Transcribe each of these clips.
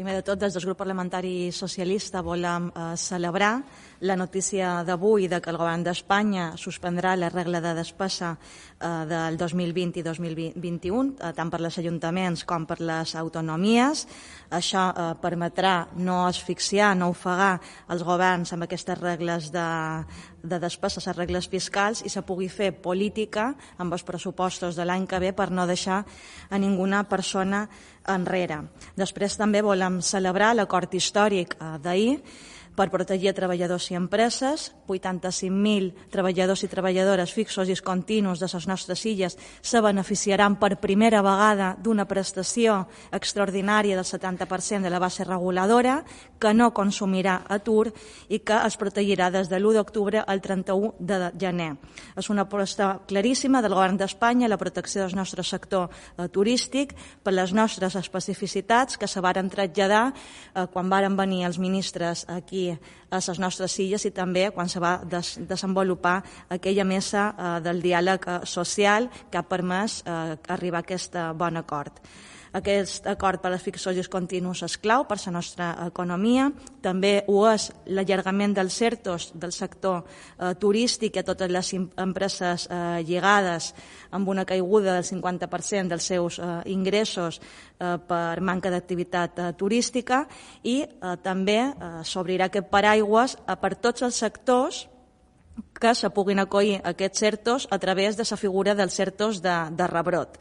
Primer de tot, des del grup parlamentari socialista volem eh, celebrar la notícia d'avui de que el govern d'Espanya suspendrà la regla de despesa eh, del 2020 i 2021, eh, tant per les ajuntaments com per les autonomies. Això eh, permetrà no asfixiar, no ofegar els governs amb aquestes regles de, de despesa, les regles fiscals, i se pugui fer política amb els pressupostos de l'any que ve per no deixar a ninguna persona enrere. Després també volem celebrar l'acord històric eh, d'ahir per protegir treballadors i empreses. 85.000 treballadors i treballadores fixos i continus de les nostres illes se beneficiaran per primera vegada d'una prestació extraordinària del 70% de la base reguladora que no consumirà atur i que es protegirà des de l'1 d'octubre al 31 de gener. És una aposta claríssima del govern d'Espanya la protecció del nostre sector eh, turístic per les nostres especificitats que se varen traslladar eh, quan varen venir els ministres aquí aquí a les nostres illes i també quan se va des desenvolupar aquella mesa eh, del diàleg eh, social que ha permès eh, arribar a aquest bon acord. Aquest acord per als fixos continus és clau per la nostra economia. També ho és l'allargament dels certos del sector eh, turístic a totes les empreses eh, lligades amb una caiguda del 50% dels seus eh, ingressos eh, per manca d'activitat eh, turística i eh, també eh, s'obrirà aquest paraigües eh, per tots els sectors que se puguin acollir aquests certos a través de la figura dels certos de, de rebrot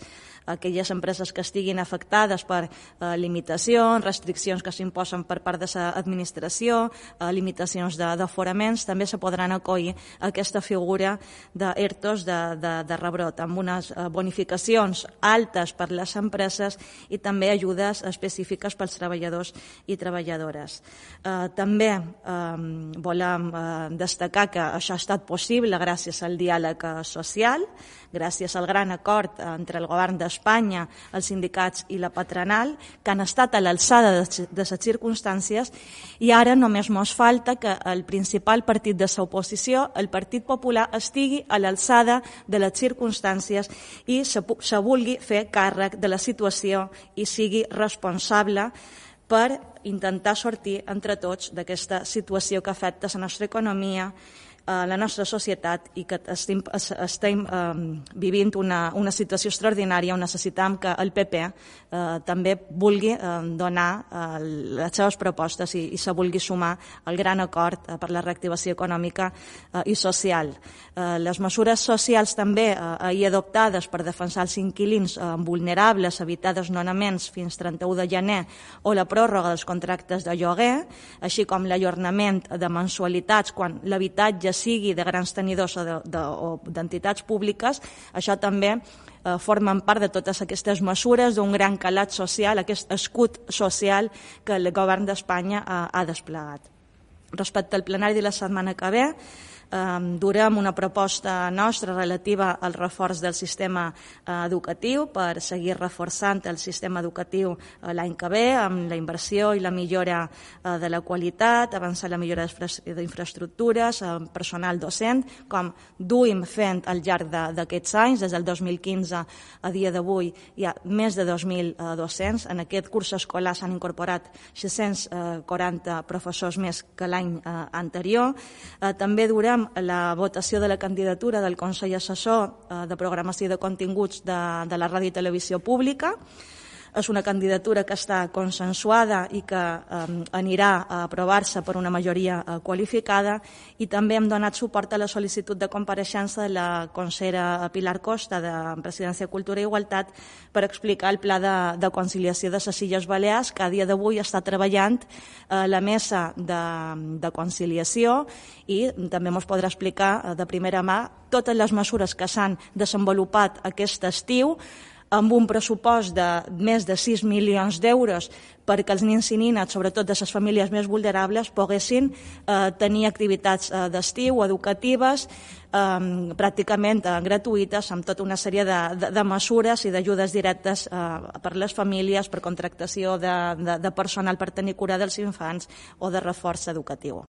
aquelles empreses que estiguin afectades per eh, limitacions, restriccions que s'imposen per part de l'administració, eh, limitacions d'aforaments, també se podran acollir aquesta figura d'ERTOs de, de, de rebrot, amb unes eh, bonificacions altes per les empreses i també ajudes específiques pels treballadors i treballadores. Eh, també eh, volem eh, destacar que això ha estat possible gràcies al diàleg eh, social, gràcies al gran acord entre el govern d'Espanya d'Espanya, els sindicats i la patronal, que han estat a l'alçada de les circumstàncies i ara només mos falta que el principal partit de l'oposició, el Partit Popular, estigui a l'alçada de les circumstàncies i se, se vulgui fer càrrec de la situació i sigui responsable per intentar sortir entre tots d'aquesta situació que afecta la nostra economia a la nostra societat i que estem, estem eh, vivint una, una situació extraordinària on necessitam que el PP eh, també vulgui eh, donar eh, les seves propostes i, i se vulgui sumar al gran acord eh, per la reactivació econòmica eh, i social. Eh, les mesures socials també eh, ahir adoptades per defensar els inquilins eh, vulnerables, evitar desnonaments fins 31 de gener o la pròrroga dels contractes de lloguer, així com l'ajornament de mensualitats quan l'habitatge sigui de grans tenidors o d'entitats de, de, públiques, això també eh, formen part de totes aquestes mesures d'un gran calat social, aquest escut social que el govern d'Espanya ha, ha desplegat. Respecte al plenari de la setmana que ve, durem una proposta nostra relativa al reforç del sistema eh, educatiu per seguir reforçant el sistema educatiu eh, l'any que ve amb la inversió i la millora eh, de la qualitat, avançar la millora d'infraestructures, personal docent, com duim fent al llarg d'aquests anys, des del 2015 a dia d'avui hi ha més de 2.000 docents. En aquest curs escolar s'han incorporat 640 professors més que l'any anterior. També durem farem la votació de la candidatura del Consell Assessor eh, de Programació de Continguts de, de la Ràdio i Televisió Pública. És una candidatura que està consensuada i que eh, anirà a aprovar-se per una majoria eh, qualificada i també hem donat suport a la sol·licitud de compareixença de la consellera Pilar Costa de Presidència, Cultura i Igualtat per explicar el pla de, de conciliació de les Illes Balears que a dia d'avui està treballant eh, la mesa de, de conciliació i també ens podrà explicar eh, de primera mà totes les mesures que s'han desenvolupat aquest estiu amb un pressupost de més de 6 milions d'euros perquè els nins i nines, sobretot de les famílies més vulnerables, poguessin eh, tenir activitats eh, d'estiu, educatives, eh, pràcticament eh, gratuïtes, amb tota una sèrie de, de, de mesures i d'ajudes directes eh, per les famílies, per contractació de, de, de personal per tenir cura dels infants o de reforç educatiu.